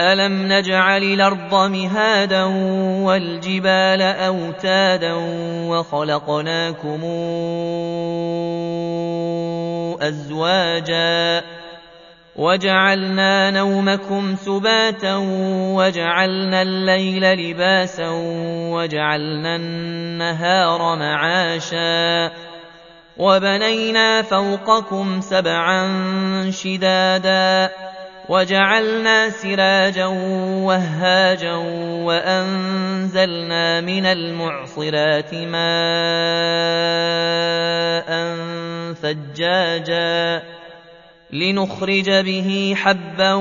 ألم نجعل الأرض مهادا والجبال أوتادا وخلقناكم أزواجا وجعلنا نومكم سباتا وجعلنا الليل لباسا وجعلنا النهار معاشا وبنينا فوقكم سبعا شدادا وجعلنا سراجا وهاجا وأنزلنا من المعصرات ماء ثجاجا لنخرج به حبا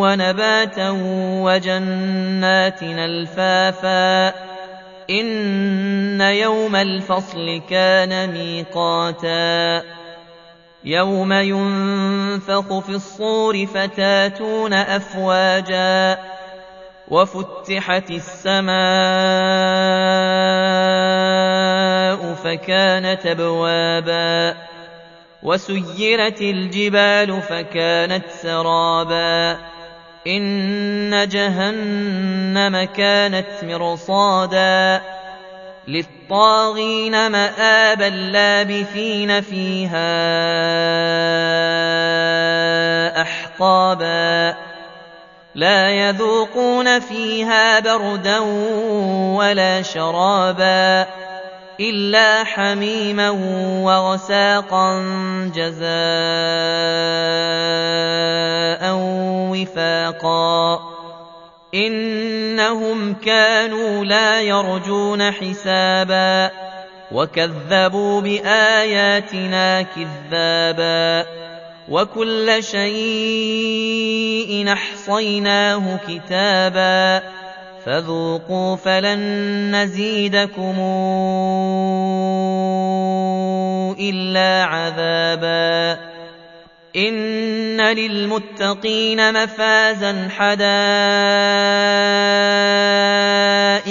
ونباتا وجنات الفافا إن يوم الفصل كان ميقاتا يوم ينفخ في الصور فتاتون افواجا وفتحت السماء فكانت ابوابا وسيرت الجبال فكانت سرابا ان جهنم كانت مرصادا للطاغين مآبا لابثين فيها أحقابا لا يذوقون فيها بردا ولا شرابا إلا حميما وغساقا جزاء وفاقا إنهم كانوا لا يرجون حسابا وكذبوا بآياتنا كذابا وكل شيء أحصيناه كتابا فذوقوا فلن نزيدكم إلا عذابا إن للمتقين مفازا حدائق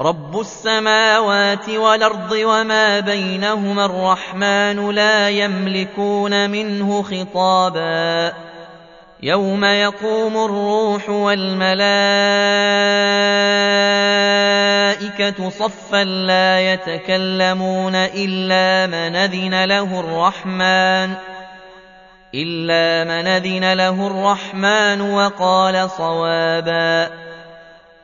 رب السماوات والارض وما بينهما الرحمن لا يملكون منه خطابا يوم يقوم الروح والملائكة صفا لا يتكلمون إلا من أذن له الرحمن إلا من أذن له الرحمن وقال صوابا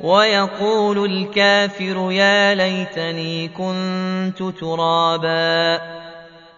ويقول الكافر يا ليتني كنت ترابا.